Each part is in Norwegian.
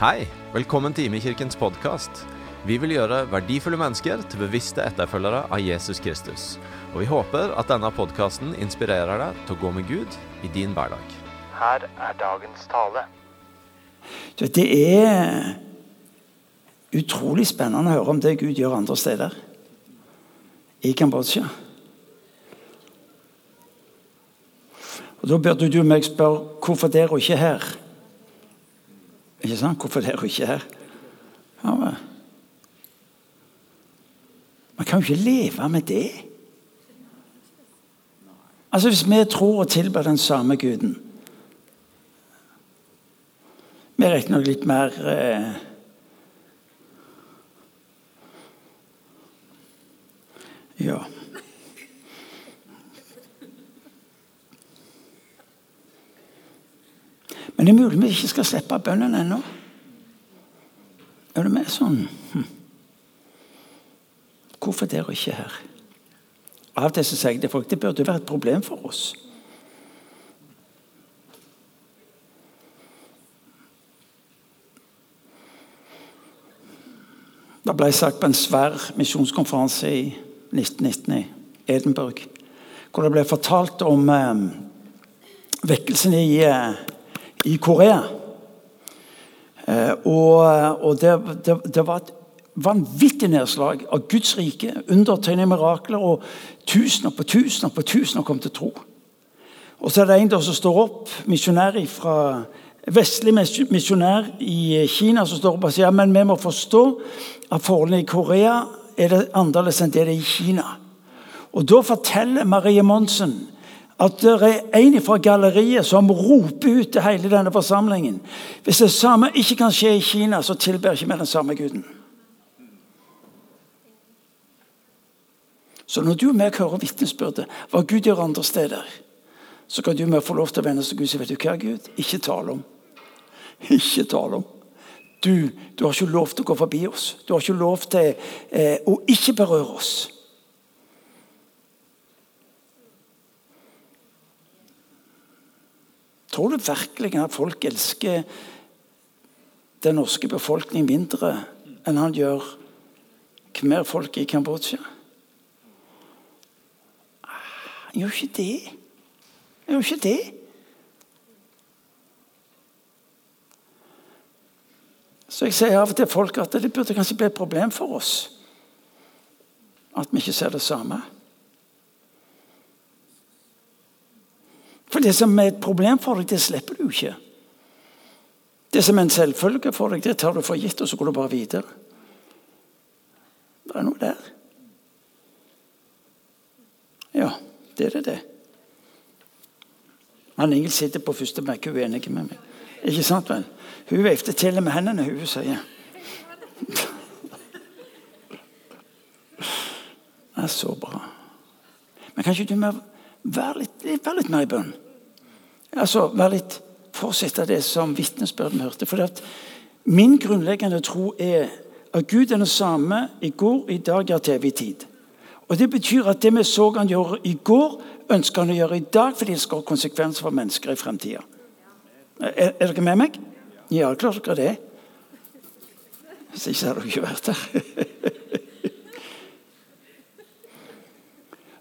Hei, velkommen til Imekirkens podkast. Vi vil gjøre verdifulle mennesker til bevisste etterfølgere av Jesus Kristus. Og vi håper at denne podkasten inspirerer deg til å gå med Gud i din hverdag. Her er dagens tale. Du, Det er utrolig spennende å høre om det Gud gjør andre steder. I Kambodsja. Og Da burde du meg spørre hvorfor der og ikke her. Ikke sant? Hvorfor er hun ikke her? Ja, men. Man kan jo ikke leve med det. Altså Hvis vi tror og tilber den samme guden Vi er riktignok litt mer eh, Ja. Men det er mulig vi ikke skal slippe bønnen ennå. Er du med sånn? Hm. Hvorfor der og ikke her? Av og til så sier jeg til folk det burde være et problem for oss. Det ble sagt på en svær misjonskonferanse i 1919 i Edinburgh, hvor det ble fortalt om eh, vekkelsen i, eh, i Korea. Eh, og, og det, det, det, var et vanvittig nedslag av Guds rike, undertegn i mirakler, og tusener på tusener på tusener kom til tro. Og så er det en der som står opp, misjonær fra vestlig misjonær i Kina, som står opp og sier men vi må forstå at forholdene i Korea er det annerledes enn det det er i Kina. Og Da forteller Marie Monsen at det er en fra galleriet som roper ut til hele denne forsamlingen. Hvis det samme ikke kan skje i Kina, så tilber ikke vi den samme guden. Så når du og meg hører vitnesbyrdet, hva Gud gjør andre steder, så kan du og meg få lov til å vende oss til Gud og si vet du hva, Gud? Ikke tale om. Ikke tale om. Du, du har ikke lov til å gå forbi oss. Du har ikke lov til eh, å ikke berøre oss. Tror du virkelig at folk elsker den norske befolkning mindre enn han gjør khmer-folk i Kambodsja? Han gjør ikke det. Han gjør ikke det. Så jeg sier av og til folk at det burde kanskje bli et problem for oss at vi ikke ser det samme. For det som er et problem for deg, det slipper du ikke. Det som er en selvfølge for deg, det tar du for gitt, og så går du bare videre. Det er noe der. Ja, det er det, det. Han Ingel sitter på første benk, hun er enig med meg. Ikke sant vel? Hun vifter til med hendene, hun sier. Det er så bra. Men kan ikke du være litt, vær litt mer i bønn? Altså, vær litt Fortsette det som vitnesbyrden hørte. For min grunnleggende tro er at Gud er den samme i går, i dag, og til evig tid. Og Det betyr at det vi så han gjøre i går, ønsker han å gjøre i dag fordi det skal ha konsekvenser for mennesker i fremtida. Er, er, dere med meg? Ja, klart dere det. Hvis ikke hadde dere ikke vært der.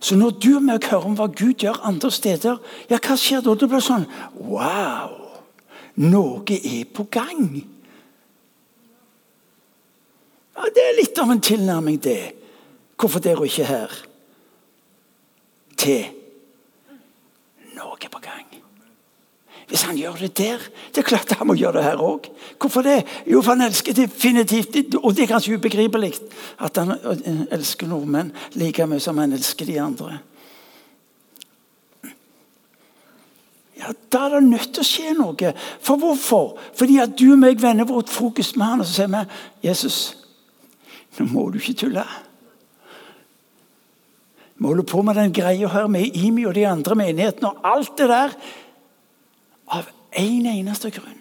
Så når du og meg hører om hva Gud gjør andre steder, ja, hva skjer da? Det blir sånn Wow! Noe er på gang. Ja, Det er litt av en tilnærming, det. Hvorfor dere ikke her? Til noe er på gang. Hvis han gjør det der, det er klart han må gjøre det her òg. Hvorfor det? Jo, for han elsker definitivt Og det er kanskje ubegripelig at han elsker nordmenn like mye som han elsker de andre. Ja, Da er det nødt til å skje noe. For hvorfor? Fordi at du og meg vender vårt fokus med han, og så sier vi Jesus, nå må du ikke tulle. Vi holder på med den greia her med IMI og de andre menighetene og alt det der av én en eneste grunn.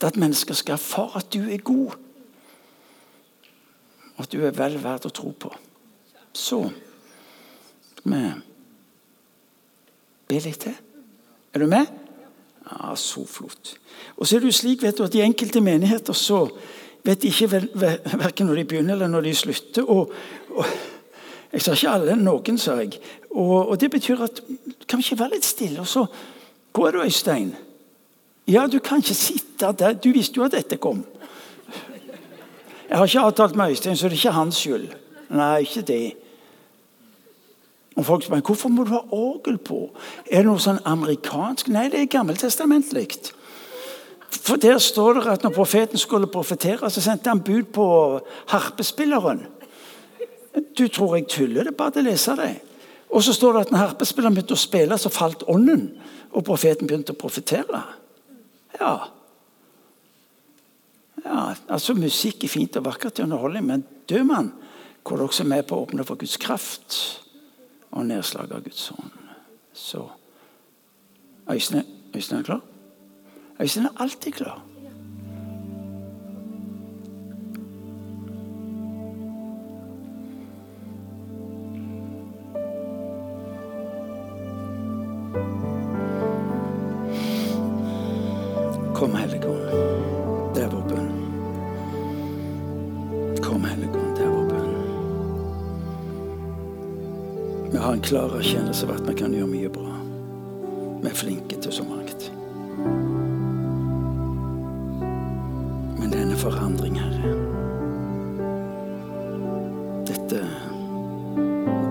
Det at mennesker skal for at du er god. Og at du er vel verdt å tro på. Så vi be litt til. Er du med? Ja, så flott. Og så er det jo slik vet du, at I enkelte menigheter så vet de ikke vel, verken når de begynner eller når de slutter. Og, og Jeg sa ikke alle, noen, sa jeg. Og, og, det betyr at kan vi ikke være litt stille? Og så Hvor er du, Øystein? Ja, du kan ikke sitte der. Du visste jo at dette kom. Jeg har ikke avtalt med Øystein, så det er ikke hans skyld. Nei, ikke det. Og folk spør hvorfor må du ha orgel på. Er det noe sånn amerikansk? Nei, det er gammeltestamentlig. For Der står det at når profeten skulle profetere, så sendte han bud på harpespilleren. Du tror jeg tuller? Det er bare å lese det. Og så står det at når harpespilleren begynte å spille, så falt ånden. Og profeten begynte å profetere. Ja. ja altså Musikk er fint og vakkert til underholdning, men død mann går det også med på å åpne for Guds kraft og nedslag av Guds ånd. Så Øystein, Øystein er klar? Øystein er alltid klar. Klar erkjennelse av at vi kan gjøre mye bra. Vi er flinke til så mangt. Men denne forandring, Herre Dette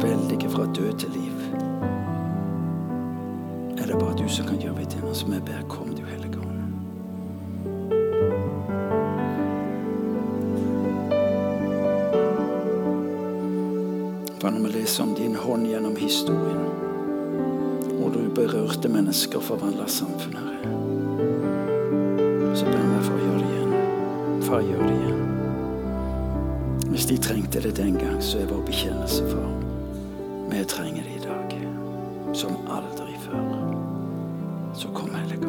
veldige fra død til liv er det bare du som kan gjøre ved oss. Vi ber, kom For når vi leser om din hånd gjennom historien, og du berørte mennesker og forvandla samfunnet, Herre, så ber jeg for å gjøre det igjen. Far, gjør det igjen. Hvis de trengte det den gang, så er vår bekjennelse for vi trenger det i dag. Som aldri før. Så kom, Hellige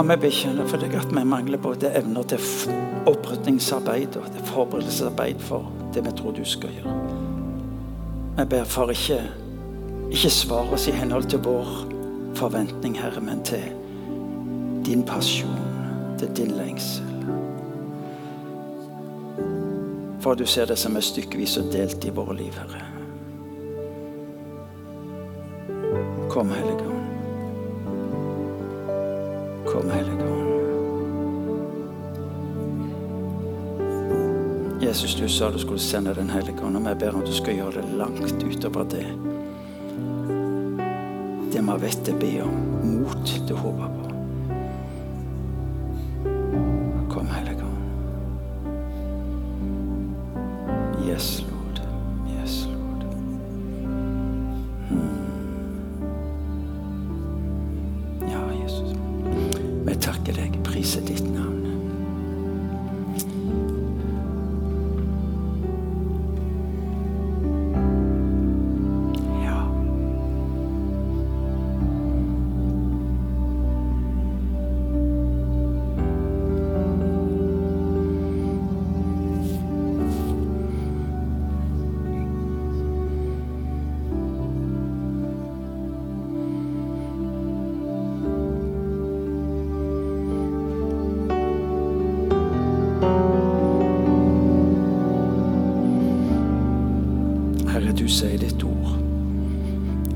Far, vi bekjenner for deg at vi mangler både evner til opprydningsarbeid og til forberedelsesarbeid for det vi tror du skal gjøre. Vi ber for ikke, ikke svar oss i henhold til vår forventning, Herre, men til din pasjon, til din lengsel. For du ser det som er stykkevis og delt i våre liv, Herre. Kom, Hellige Jesus, du sa du skulle sende Den hellige ånd, og vi ber om du skal gjøre det langt utover det. Det vi vet det be om. Mot til å håpe på.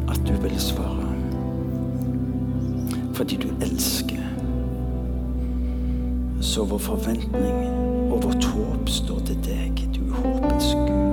At du vil svare. Fordi du elsker. Så vår forventning og vårt håp står til deg. Du håpets Gud.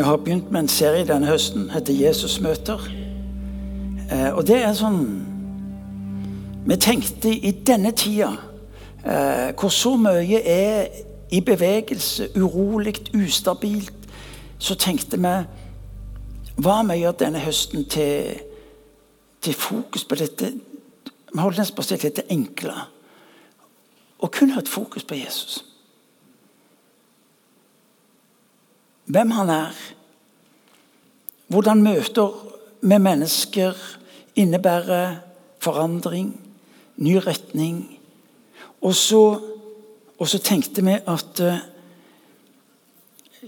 Vi har begynt med en serie denne høsten. heter Jesus møter. Eh, og det er sånn Vi tenkte i denne tida, eh, hvor så mye er i bevegelse, urolig, ustabilt, så tenkte vi Hva å gjøre denne høsten til, til fokus på dette Vi holder nesten på å si dette enkle. Og kun ha et fokus på Jesus. Hvem han er. Hvordan møter med mennesker innebærer forandring, ny retning. Og så, og så tenkte vi at eh,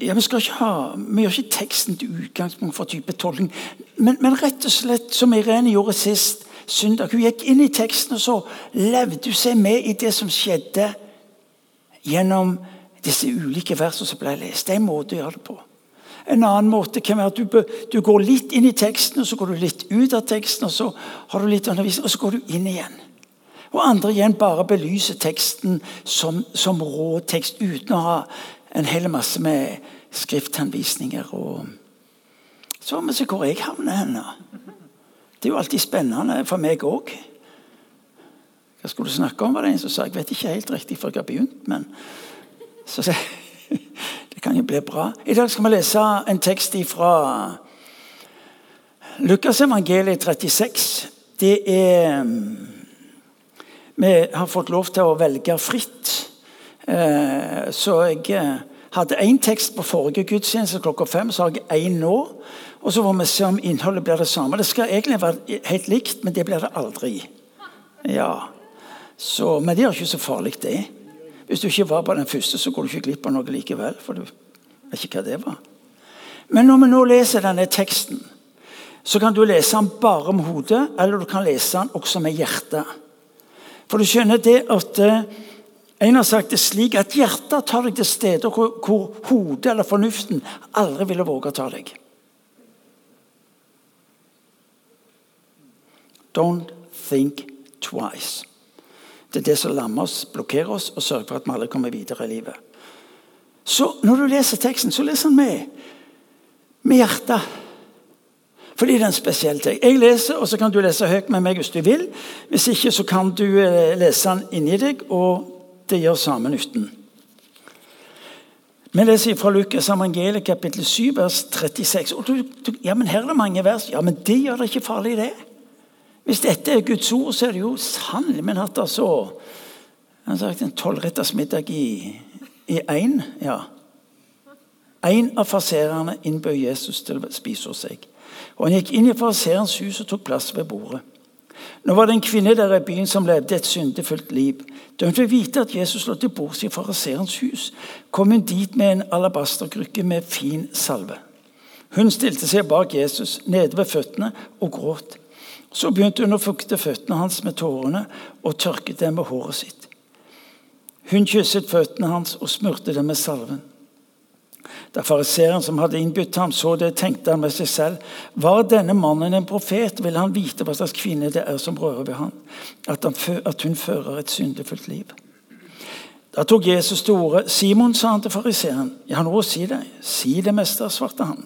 ja, vi, ha, vi, gjør ikke teksten til utgangspunkt for type tolkning, men, men, rett og slett som Irene gjorde sist søndag. Hun gikk inn i teksten, og så levde hun seg med i det som skjedde gjennom disse ulike versene som ble lest. Det er en måte å gjøre det på. En annen måte kan være at du, du, går litt inn i teksten, og så går du litt ut av teksten, og så har du litt undervisning, og så går du inn igjen. Og andre igjen bare belyser teksten som, som rå tekst, uten å ha en hel masse med skrifthenvisninger. og Så får vi se hvor jeg havner hen. Det er jo alltid spennende for meg òg. Hva skulle du snakke om? var det en som sa. Jeg vet ikke helt riktig før jeg har begynt. men så det, kan jo bli bra. I dag skal vi lese en tekst fra Lukas evangeliet 36. Det er Vi har fått lov til å velge fritt. Eh, så jeg eh, hadde én tekst på forrige gudstjeneste klokka fem, så har jeg én nå. Og så får vi se om innholdet blir det samme. Det skal egentlig være helt likt, men det blir det aldri. Ja. Så, men det er ikke så farlig, det. Hvis du ikke var på den første, så går du ikke glipp av noe likevel. for du vet ikke hva det var. Men når vi nå leser denne teksten, så kan du lese den bare om hodet, eller du kan lese den også med hjertet. For du skjønner det at eh, En har sagt det slik at hjertet tar deg til steder hvor, hodet eller fornuften aldri ville våge å ta deg. Don't think twice. Det er det som lammer oss, blokkerer oss og sørger for at vi aldri kommer videre i livet. Så Når du leser teksten, så leser den med, med hjertet. Fordi det er en spesiell ting. Jeg leser, og så kan du lese høyt med meg hvis du vil. Hvis ikke, så kan du eh, lese den inni deg, og det gjør samme nytten. Vi leser fra Lukas evangeliet kapittel 7, vers 36. Og du, du, ja, men Her er det mange vers. Ja, men det gjør det ikke farlig, det. Hvis dette er Guds ord, så er det jo sannelig men hatt altså han har sagt en tolvretters middag i én. Ja. En av farsererne innbød Jesus til å spise hos seg. Og Han gikk inn i farserens hus og tok plass ved bordet. Nå var det en kvinne der i byen som levde et syndefullt liv. Da hun fikk vite at Jesus lå til bords i fariseerens hus, kom hun dit med en alabasterkrykke med fin salve. Hun stilte seg bak Jesus, nede ved føttene, og gråt. Så begynte hun å fukte føttene hans med tårene og tørket dem med håret sitt. Hun kysset føttene hans og smurte dem med salven. Da fariseeren som hadde innbudt ham, så det, tenkte han med seg selv. Var denne mannen en profet, ville han vite hva slags kvinne det er som rører ved ham, at, at hun fører et syndefullt liv. Da tok Jesus til orde. Simon, sa han til fariseeren, jeg har noe å si deg. Si det, mester, svarte han.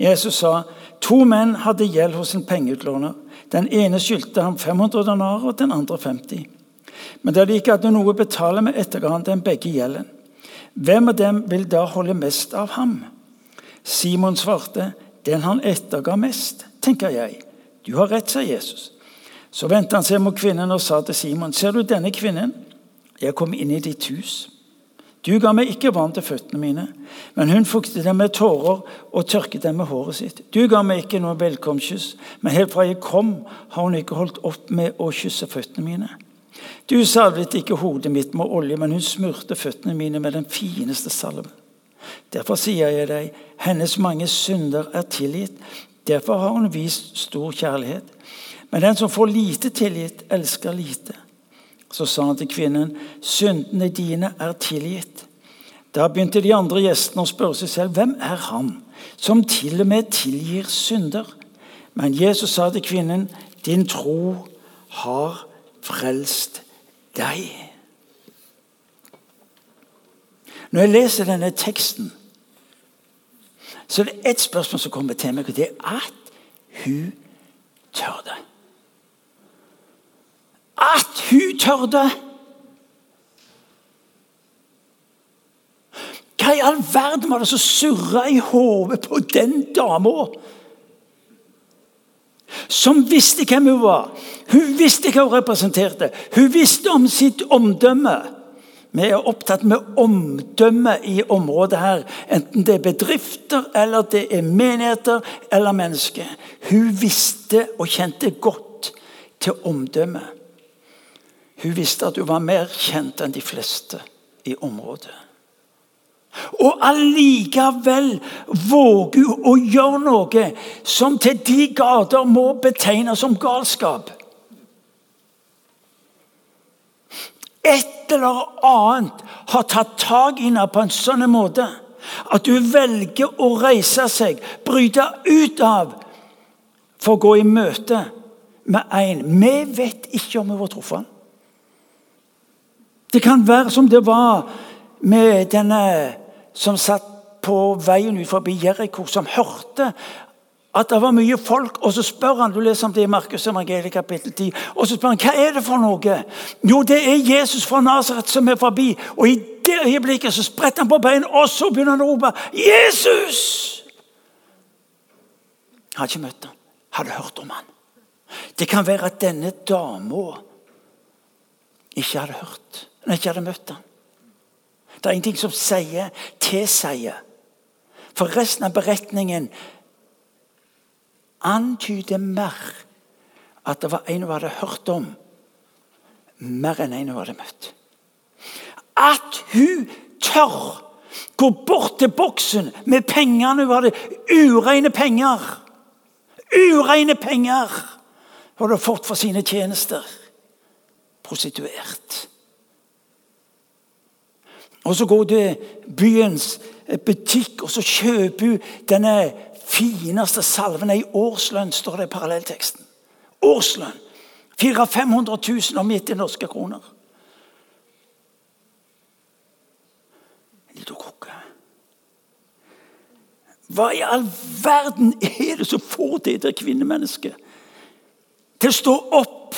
Jesus sa, to menn hadde gjeld hos en pengeutlåner. Den ene skyldte ham 500 denarer, og den andre 50. Men da de ikke hadde noe å betale med, etterga han dem begge gjelden. Hvem av dem vil da holde mest av ham? Simon svarte, den han etterga mest, tenker jeg. Du har rett, sa Jesus. Så vendte han seg mot kvinnen og sa til Simon, ser du denne kvinnen? Jeg kom inn i ditt hus. Du ga meg ikke vann til føttene mine, men hun fuktet dem med tårer og tørket dem med håret sitt. Du ga meg ikke noe velkomstkyss, men helt fra jeg kom, har hun ikke holdt opp med å kysse føttene mine. Du salvet ikke hodet mitt med olje, men hun smurte føttene mine med den fineste salven. Derfor sier jeg deg, hennes mange synder er tilgitt. Derfor har hun vist stor kjærlighet. Men den som får lite tilgitt, elsker lite. Så sa han til kvinnen, 'Syndene dine er tilgitt.' Da begynte de andre gjestene å spørre seg selv, 'Hvem er han som til og med tilgir synder?' Men Jesus sa til kvinnen, 'Din tro har frelst deg'. Når jeg leser denne teksten, så er det ett spørsmål som kommer til meg, og det er at hun tør det. At hun tørde! Hva i all verden var det som surra i hodet på den dama? Som visste hvem hun var. Hun visste hva hun representerte. Hun visste om sitt omdømme. Vi er opptatt med omdømme i området her. Enten det er bedrifter, eller det er menigheter eller mennesker. Hun visste og kjente godt til omdømme. Hun visste at hun var mer kjent enn de fleste i området. Og allikevel våger hun å gjøre noe som til de grader må betegnes som galskap. Et eller annet har tatt tak i henne på en sånn måte at hun velger å reise seg, bryte ut av, for å gå i møte med en. Vi vet ikke om hun var truffet. Det kan være som det var med denne som satt på veien ut forbi Jeriko, som hørte at det var mye folk, og så spør han du leser om det i Markus evangeliet kapittel 10, og så spør han, hva er det for noe. Jo, det er Jesus fra Nasaret som er forbi. Og i det øyeblikket så spretter han på beina, og så begynner han å rope 'Jesus!' Jeg hadde ikke møtt ham, hadde hørt om ham. Det kan være at denne dama ikke hadde hørt, men ikke hadde møtt ham. Det er ingenting som sier, tilsier. For resten av beretningen antyder mer at det var en hun hadde hørt om, mer enn en hun hadde møtt. At hun tør gå bort til boksen med pengene hun hadde. Ureine penger. Ureine penger hun hadde fått for sine tjenester. Prostituert. Og Så går hun til byens butikk og så kjøper hun denne fineste salven. Ei årslønn, står det i parallellteksten. Årslønn. 400 500 000 omgitt i norske kroner. En liten krukke. Hva i all verden er det som får det der kvinnemennesket til å stå opp,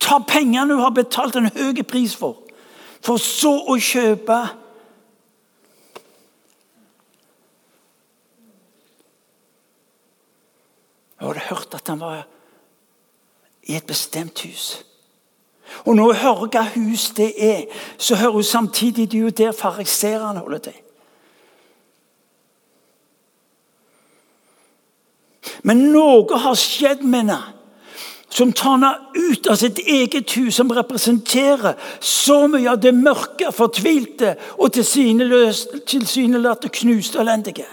ta pengene hun har betalt en høy pris for, for så å kjøpe Jeg hadde hørt at han var i et bestemt hus. Og når hun hører hva hus det er, så hører hun samtidig det er jo der fariserene holder til. Men noe har skjedd med henne som tar henne ut av sitt eget hus, som representerer så mye av det mørke, fortvilte og tilsynelatende knuste og elendige.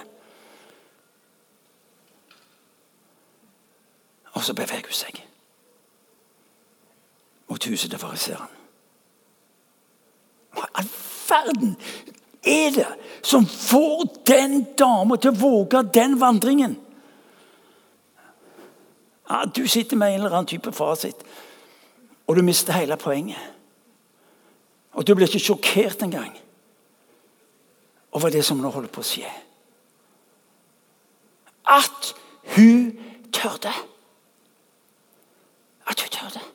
Og så beveger hun seg mot huset til fariseeren. Hva i all verden er det som får den dama til å våge den vandringen? Ja, du sitter med en eller annen type fasit, og du mister hele poenget. Og du blir ikke sjokkert engang over det som nå holder på å skje. At hun tørde. At hun tør det.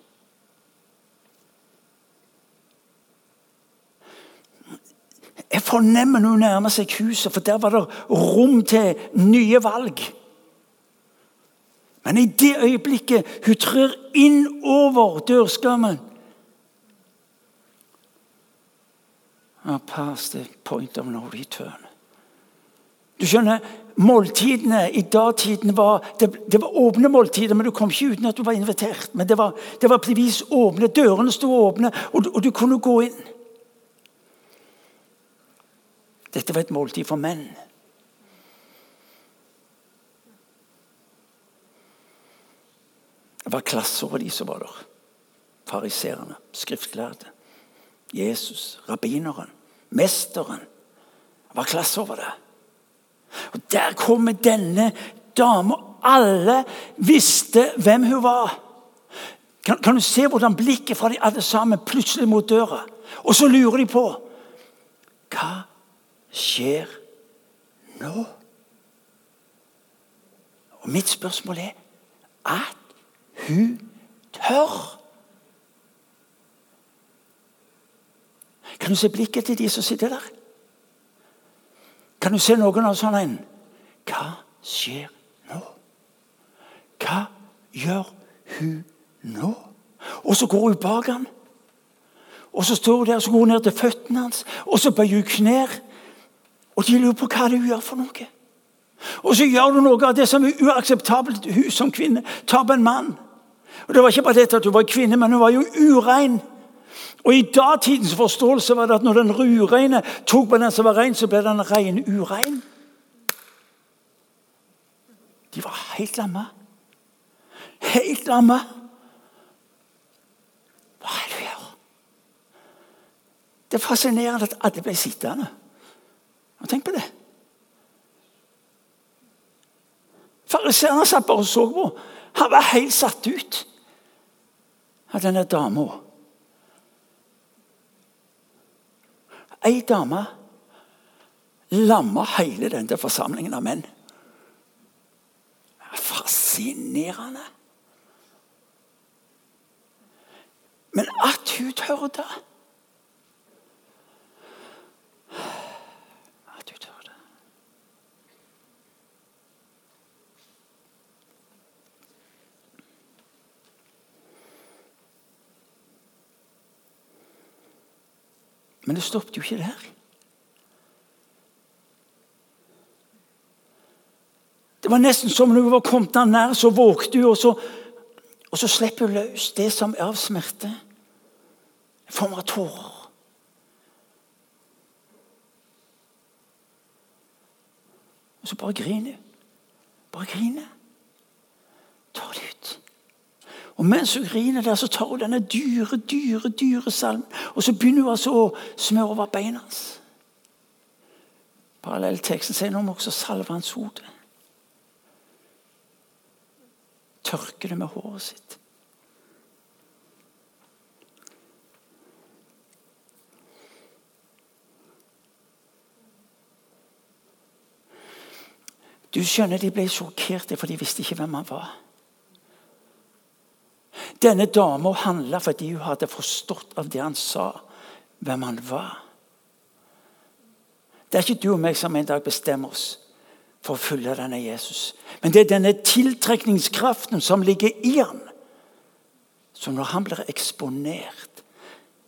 Jeg fornemmer hun nærmer seg huset, for der var det rom til nye valg. Men i det øyeblikket hun trør inn over dørskammen Past the point of no return. Du skjønner, Måltidene i datiden var det, det, var åpne måltider, men du kom ikke uten at du var invitert. Men det var, det var åpne, Dørene sto åpne, og, og du kunne gå inn. Dette var et måltid for menn. Det var klasser over de som var der. Fariserene, skriftlærde, Jesus, rabbineren, mesteren. Det var klasser over det. Og Der kommer denne dama. Alle visste hvem hun var. Kan, kan, du se hvordan blikket fra de alle sammen plutselig mot døra? Og så lurer de på Hva skjer nå? Og Mitt spørsmål er at hun tør. Kan du se blikket til de som sitter der? Kan du se noen av sånne en? Hva skjer nå? Hva gjør hun nå? Og så går hun bak ham. Og så står hun der, så går hun ned til føttene hans, og så bøyer hun knær. Og de lurer på hva det er hun gjør for noe. Og så gjør du noe av det som er uakseptabelt hun som kvinne. Tar på en mann. Og Det var ikke bare dette at hun var kvinne, men hun var jo urein. Og I datidens forståelse var det at når den ureine tok på den som var rein, så ble den rein urein. De var helt lamme. Helt lamme. Hva er det gjør? Det er fascinerende at alle ble sittende. Og Tenk på det. Fariseerne satt bare og så på. Han var helt satt ut av denne dama. Ei dame lamma hele denne forsamlingen av menn. Fascinerende. Men at hun tørde At hun tørde. Men det stoppet jo ikke der. Det var nesten som når hun var kommet der nær, så vågte hun, og så, og så slipper hun løs det som er av smerte. En form av tårer. Og så bare griner hun. Bare griner. Tar det ut. Og mens hun griner der, så tar hun denne dyre, dyre, dyre salmen. Og så begynner hun altså å smøre over beina hans. Parallellteksten sier nå må også salve hans hode. Tørke det med håret sitt. Du skjønner, De ble sjokkerte, for de visste ikke hvem han var. Denne dama handla fordi hun hadde forstått av det han sa, hvem han var. Det er ikke du og meg som en dag bestemmer oss for å følge denne Jesus. Men det er denne tiltrekningskraften som ligger i han. Så når han blir eksponert,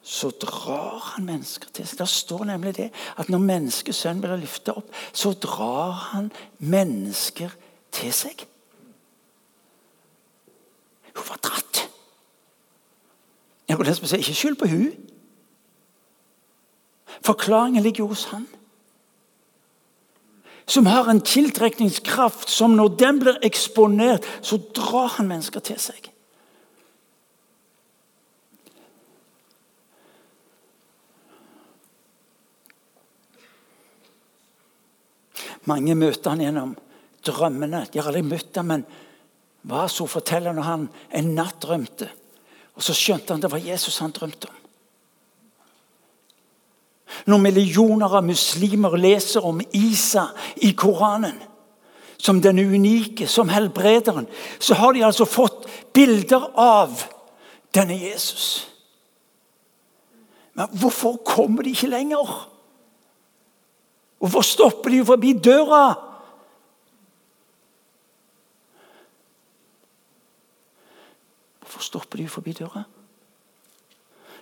så drar han mennesker til seg. Det står nemlig det at når menneskesønnen blir løfta opp, så drar han mennesker til seg. Hun var dratt. Jeg sier Ikke skyld på hun. Forklaringen ligger hos han. Som har en tiltrekningskraft som når den blir eksponert, så drar han mennesker til seg. Mange møter han gjennom drømmene. De har aldri møtt ham, men hva så forteller når han en natt drømte? Og så skjønte han det var Jesus han drømte om. Når millioner av muslimer leser om Isa i Koranen, som den unike, som helbrederen, så har de altså fått bilder av denne Jesus. Men hvorfor kommer de ikke lenger? Hvorfor stopper de forbi døra? Hvorfor stopper de forbi døra?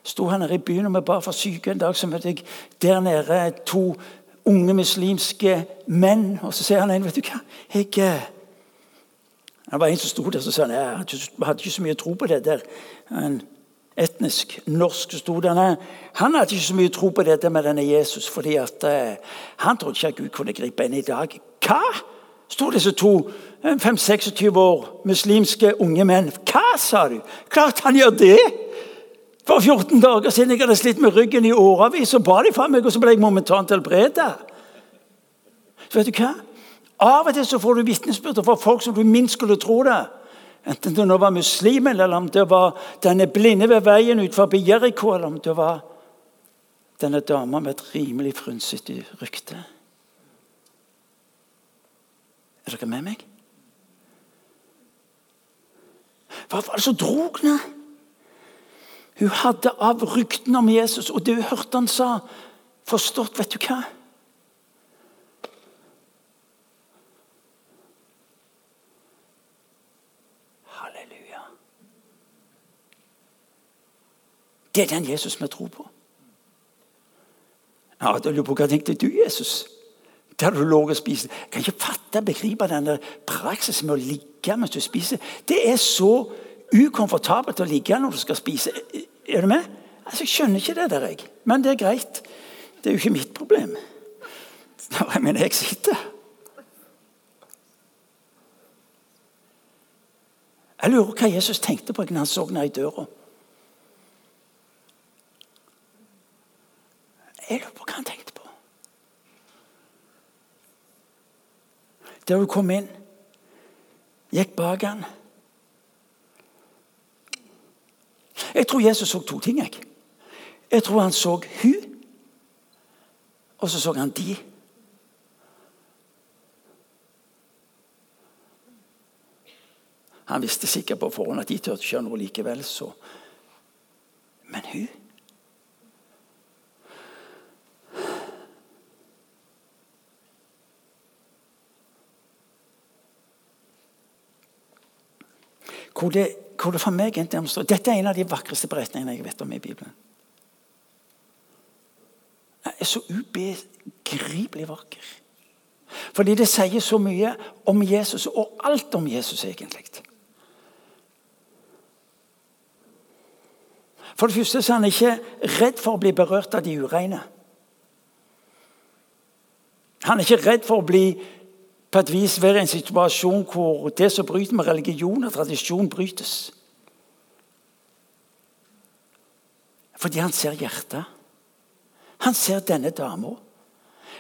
Sto her nede i byen og vi ba for syke en dag, så møtte jeg der nede to unge muslimske menn. Og så sier han en, vet du hva jeg, Han Det var en som sto der så sa han, jeg hadde ikke så mye tro på det der. En etnisk norsk sto der. Han hadde ikke så mye tro på dette med denne Jesus, fordi at uh, han trodde ikke at Gud kunne gripe inn i dag. Hva? sto disse to 5-26 år muslimske unge menn. Hva, sa du? Klart han gjør det! For 14 dager siden jeg hadde slitt med ryggen i årevis, så ba de for meg, og så ble jeg momentant helbredet. Så vet du hva? Av og til så får du vitnesbyrd fra folk som du minst skulle tro det. Enten det nå var muslimen, eller om det var denne blinde ved veien utenfor Jeriko, eller om det var denne dama med et rimelig frynsete rykte. Er dere med meg? Hva var det som drog henne? Hun hadde av ryktene om Jesus og det hun hørte han sa, forstått Vet du hva? Halleluja. Det er den Jesus vi tror på. Ja, da lurer på Hva tenkte du, Jesus? Der du lå og spiste. Jeg kan ikke fatte begripe denne praksisen med å ligge mens du spiser. Det er så ukomfortabelt å ligge når du skal spise. Er du med? Altså, Jeg skjønner ikke det der, jeg. Men det er greit. Det er jo ikke mitt problem. Når jeg jeg sitter. Jeg lurer hva Jesus tenkte på når han så ned i døra. Jeg lurer på hva han tenkte på. Der hun kom inn, gikk bak han. Jeg tror Jesus så to ting. Jeg, jeg tror han så hun, og så så han de. Han visste sikkert på forhånd at de turte ikke gjøre noe likevel, så Men hun Hvor det, hvor det for meg er Dette er en av de vakreste beretningene jeg vet om i Bibelen. Den er så ubegripelig vakker. Fordi det sier så mye om Jesus, og alt om Jesus, egentlig. For det første så er han ikke redd for å bli berørt av de ureine. Han er ikke redd for å bli på et vis være en situasjon hvor det som bryter med religion og tradisjon, brytes. Fordi han ser hjertet. Han ser denne dama.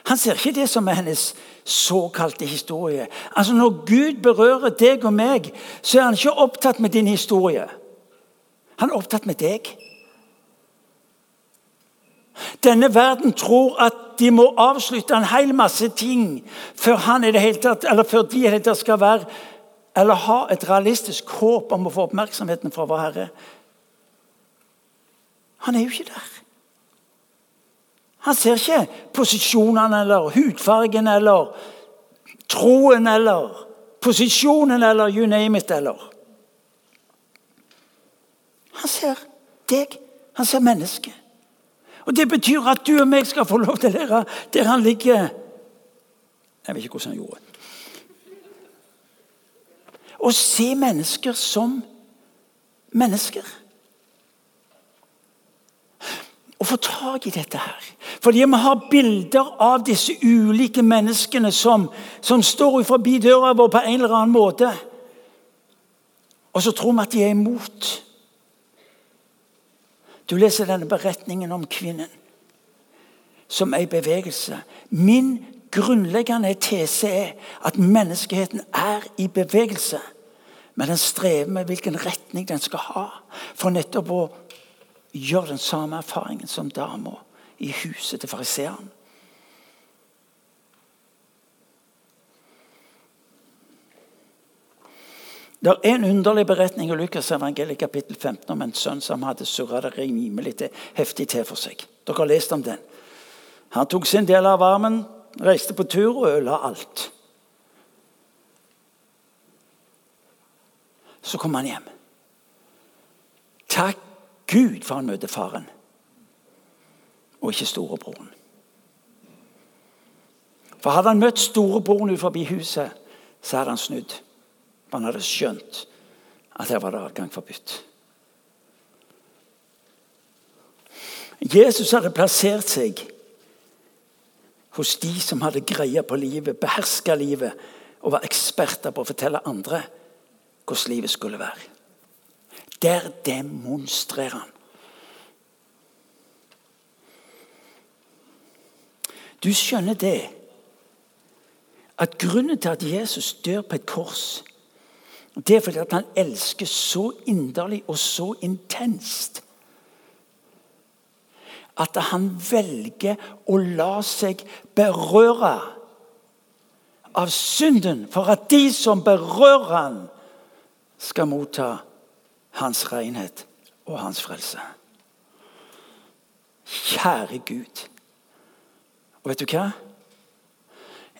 Han ser ikke det som er hennes såkalte historie. Altså Når Gud berører deg og meg, så er han ikke opptatt med din historie. Han er opptatt med deg. Denne verden tror at de må avslutte en hel masse ting før, han i det hele tatt, eller før de i det hele tatt skal være eller ha et realistisk håp om å få oppmerksomheten fra vår Herre. Han er jo ikke der. Han ser ikke posisjonene eller hudfargen eller troen eller posisjonen eller you name it eller. Han ser deg. Han ser mennesket. Og Det betyr at du og meg skal få lov til å lære der han ligger Jeg vet ikke hvordan han gjorde det. Å se mennesker som mennesker. Å få tak i dette her. Fordi vi har bilder av disse ulike menneskene som, som står forbi døra vår på en eller annen måte. Og så tror vi at de er imot. Du leser denne beretningen om kvinnen som er i bevegelse. Min grunnleggende tese er at menneskeheten er i bevegelse. Men den strever med hvilken retning den skal ha for nettopp å gjøre den samme erfaringen som dama i huset til fariseeren. Det er en underlig beretning i Lukas evangeliet kapittel 15 om en sønn som hadde surra det rimelig heftig til for seg. Dere har lest om den. Han tok sin del av armen, reiste på tur og ødela alt. Så kom han hjem. Takk Gud for han møtte faren, og ikke storebroren. For Hadde han møtt storebroren utenfor huset, så hadde han snudd. Han hadde skjønt at her var det adgang forbudt. Jesus hadde plassert seg hos de som hadde greie på livet, beherska livet og var eksperter på å fortelle andre hvordan livet skulle være. Der demonstrerer han. Du skjønner det at grunnen til at Jesus dør på et kors, det er fordi at han elsker så inderlig og så intenst at han velger å la seg berøre av synden for at de som berører han skal motta hans renhet og hans frelse. Kjære Gud. Og vet du hva?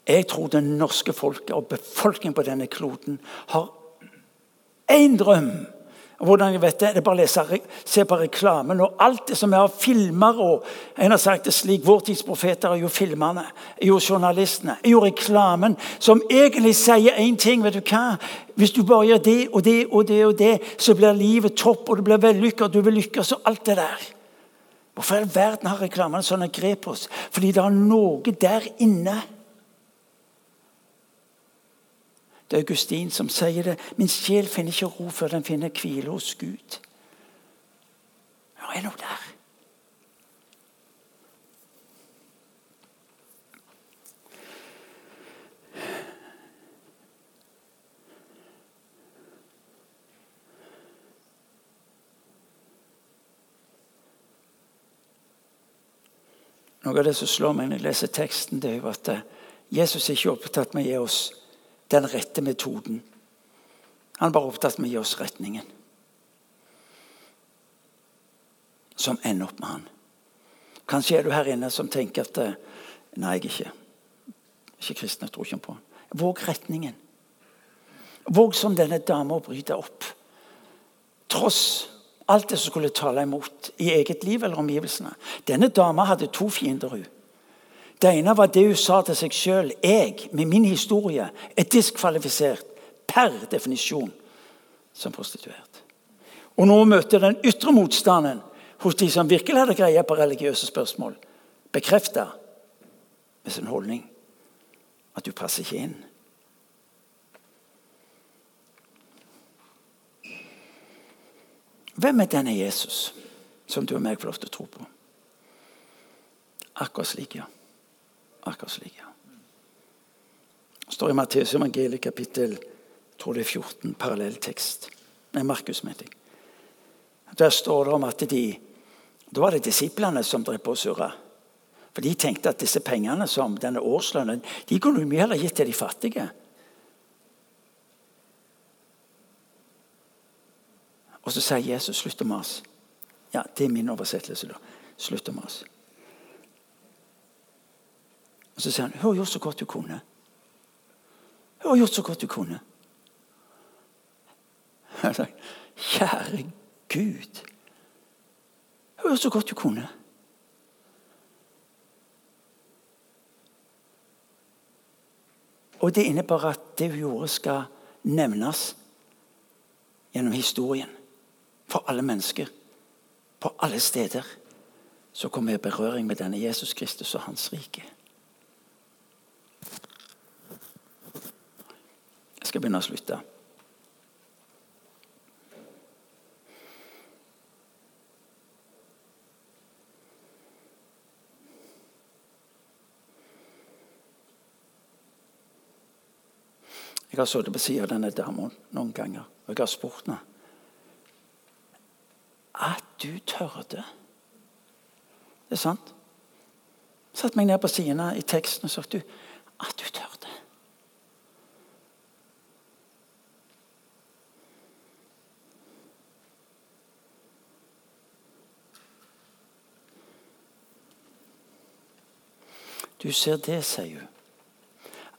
Jeg tror det norske folket og befolkningen på denne kloden har én drøm, hvordan jeg vet Det det er bare å lese, se på reklamen. og Alt det som er av filmer og en har sagt det slik, Vår tids profeter er jo filmerne, er jo journalistene, er jo reklamen, som egentlig sier én ting. vet du hva? Hvis du bare gjør det og det og det, og det, så blir livet topp, og du blir vellykka, du vil lykkes, og alt det der. Hvorfor i all verden har reklamene sånne grep oss? Fordi det er noe der inne Det er Augustin som sier det. Min sjel finner ikke ro før den finner hvile hos Gud. Nå er noe der. Noe av det som slår meg når jeg leser teksten, det er jo at eh, Jesus er ikke opptatt med å gi oss den rette metoden. Han er bare opptatt med å gi oss retningen. Som ender opp med han. Kanskje er du her inne som tenker at eh, Nei, jeg er ikke, ikke kristen. Jeg tror ikke på han. Våg retningen. Våg som denne dama å bryte opp. Tross alt det som skulle tale imot i eget liv eller omgivelsene. Denne dama hadde to fiender. hun. Det ene var det hun sa til seg sjøl. Jeg, med min historie, er diskvalifisert per definisjon som prostituert. Og nå møter den ytre motstanden hos de som virkelig hadde greie på religiøse spørsmål, bekrefta med sin holdning at du passer ikke inn. Hvem er denne Jesus som du og meg får lov til å tro på? Akkurat slik, ja. Akkurat slik. Det står i Matteus evangeliet kapittel tror det er 14, parallell tekst. Nei, Markus, mente jeg. Der står det om at de Da var det disiplene som drev på og surra. For de tenkte at disse pengene som denne årslønnen de kunne mye heller gitt til de fattige. Og så sier Jesus 'slutt å mase'. Ja, det er min oversettelse. da. Slutt å mase. Og så sier han 'Hun har gjort så godt du kunne'. Hun har gjort så godt du kunne. Kjære Gud. Hun har gjort så godt du kunne. Og det innebærer at det hun gjorde, skal nevnes gjennom historien. For alle mennesker. På alle steder. Så kommer jeg berøring med denne Jesus Kristus og hans rike. Skal begynne å slutte. Jeg har sittet på siden av denne damen noen ganger, og jeg har spurt henne At du tørde Det er sant. Satt meg ned på sidene i teksten og sa du, at du tørde. Du ser det, sier hun.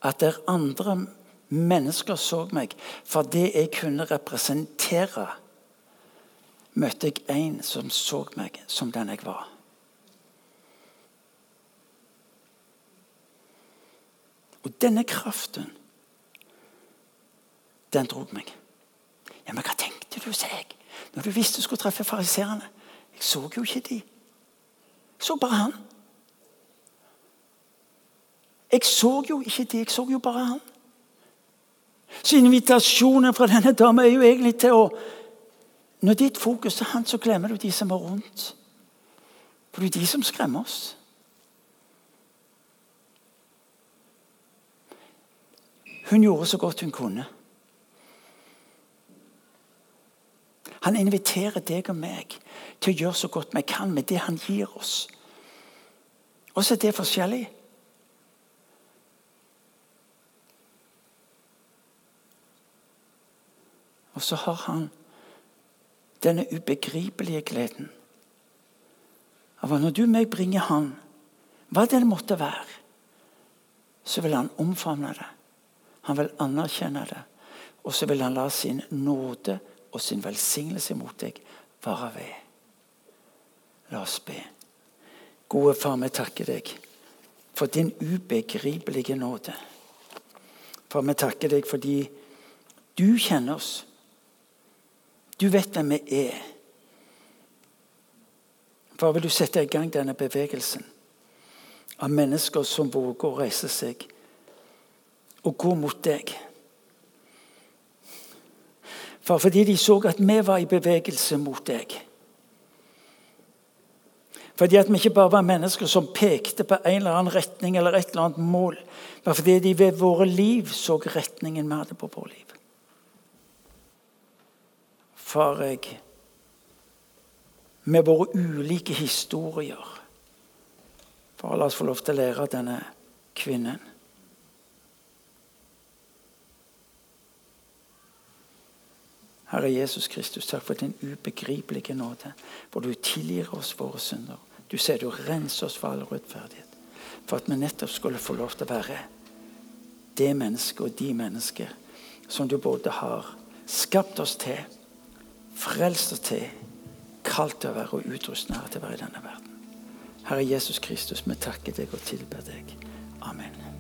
At det er andre mennesker så meg for det jeg kunne representere. Møtte jeg en som så meg som den jeg var. Og denne kraften, den dro meg. Ja, Men hva tenkte du, sa jeg, når du visste du skulle treffe fariserene? Jeg så jo ikke de. Jeg så bare han. Jeg så jo ikke de, jeg så jo bare han. Så invitasjonen fra denne dama er jo egentlig til å Når ditt fokus er han, så glemmer du de som er rundt. For det er de som skremmer oss. Hun gjorde så godt hun kunne. Han inviterer deg og meg til å gjøre så godt vi kan med det han gir oss. Og så er det forskjellig. Og så har han denne ubegripelige gleden av at når du meg bringer Han, hva det måtte være, så vil han omfavne det. Han vil anerkjenne det. Og så vil han la sin nåde og sin velsignelse mot deg være ved. La oss be. Gode Far, vi takker deg for din ubegripelige nåde. Far, vi takker deg fordi du kjenner oss. Du vet hvem vi er. Hva vil du sette i gang denne bevegelsen av mennesker som våger å reise seg og gå mot deg. For fordi de så at vi var i bevegelse mot deg. Fordi at vi ikke bare var mennesker som pekte på en eller annen retning eller et eller annet mål. Men fordi de ved våre liv så retningen vi hadde på vårt liv. Far, jeg Med våre ulike historier Far, la oss få lov til å lære av denne kvinnen. Herre Jesus Kristus, takk for din ubegripelige nåde, For du tilgir oss våre synder. Du sier du renser oss for all rettferdighet. For at vi nettopp skulle få lov til å være det mennesket og de mennesker som du både har skapt oss til, frelst oss til, kalt til å være og utrustet til å være i denne verden. Herre Jesus Kristus, vi takker deg og tilber deg. Amen.